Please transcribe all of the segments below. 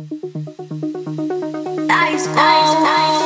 Ice, ice, ice.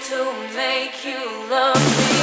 to make you love me.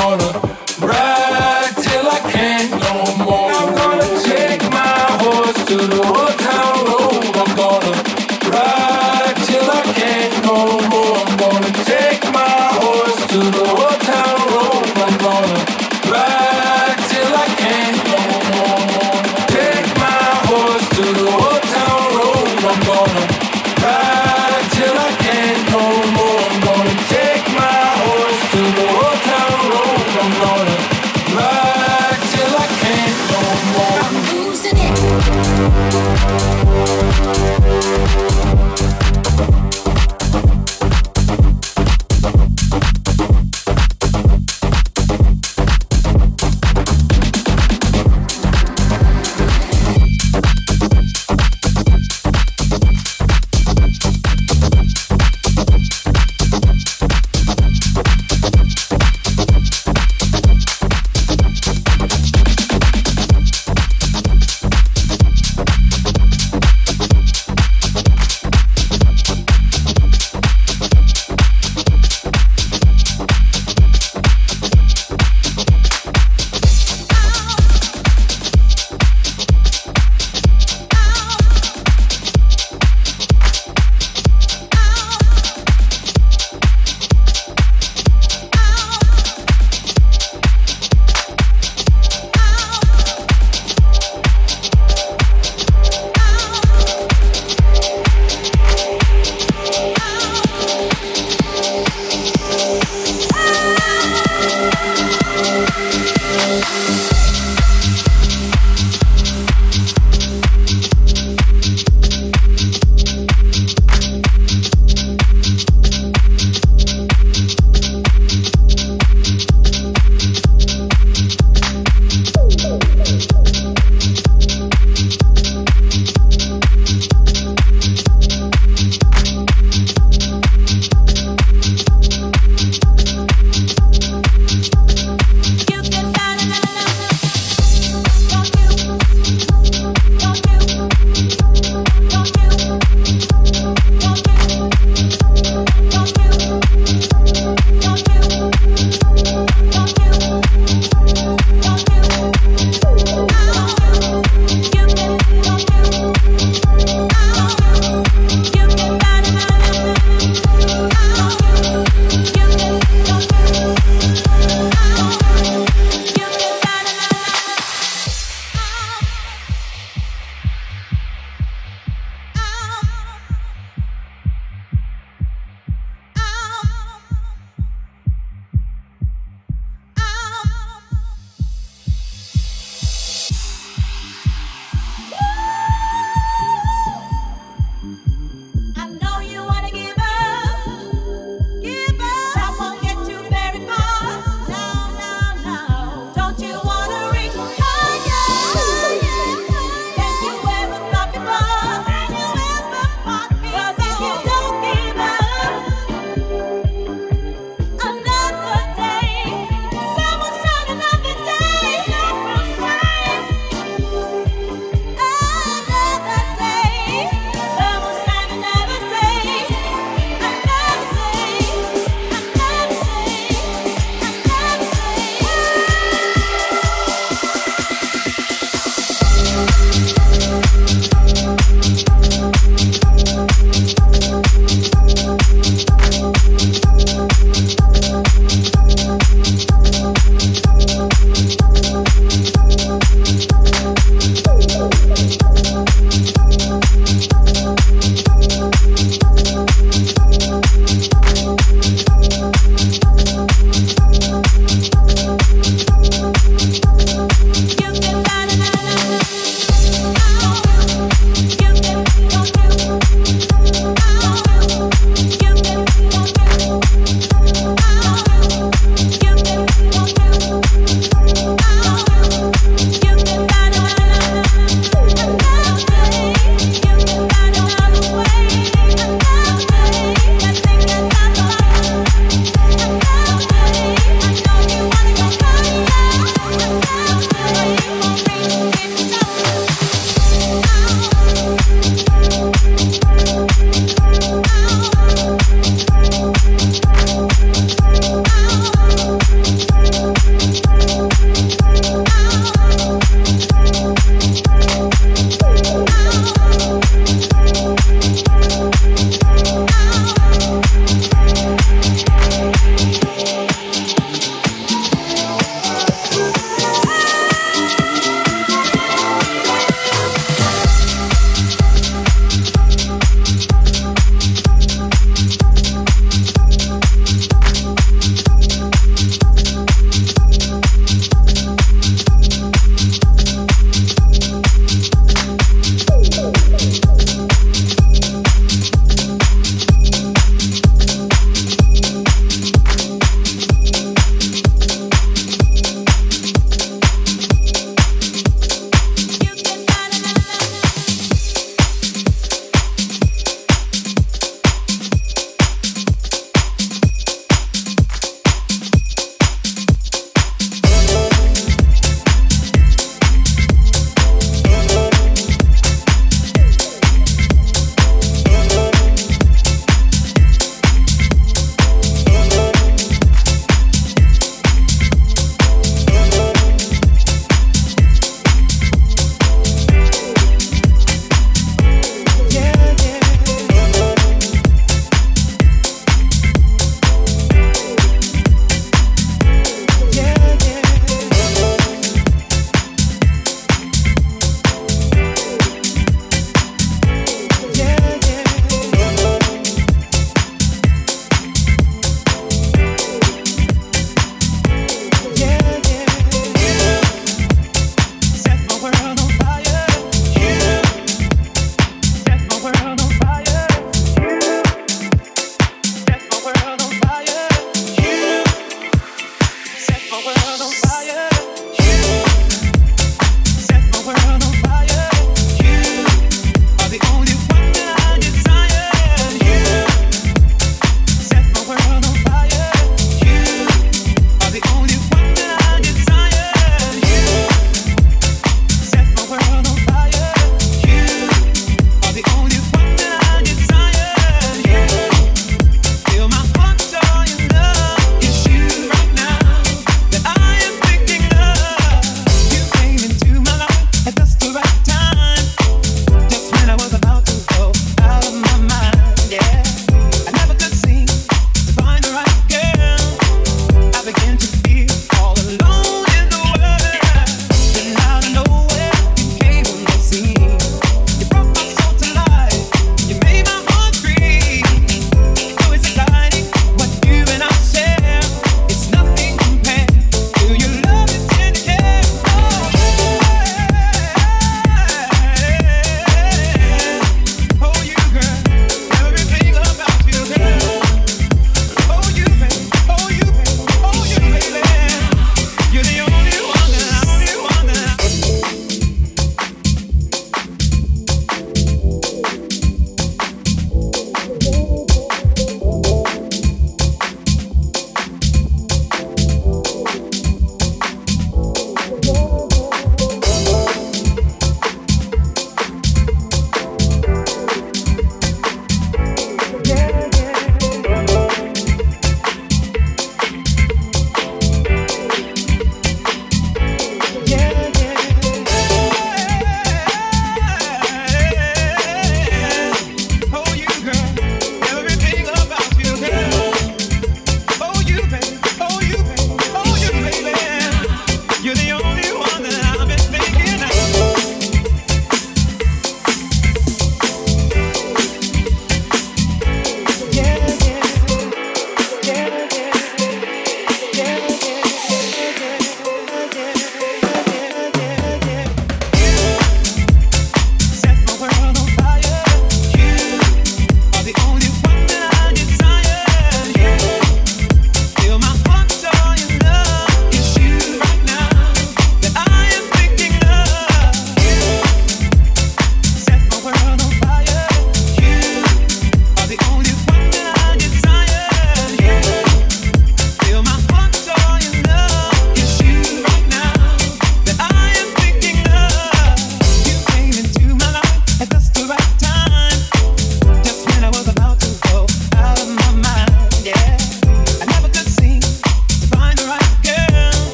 corner.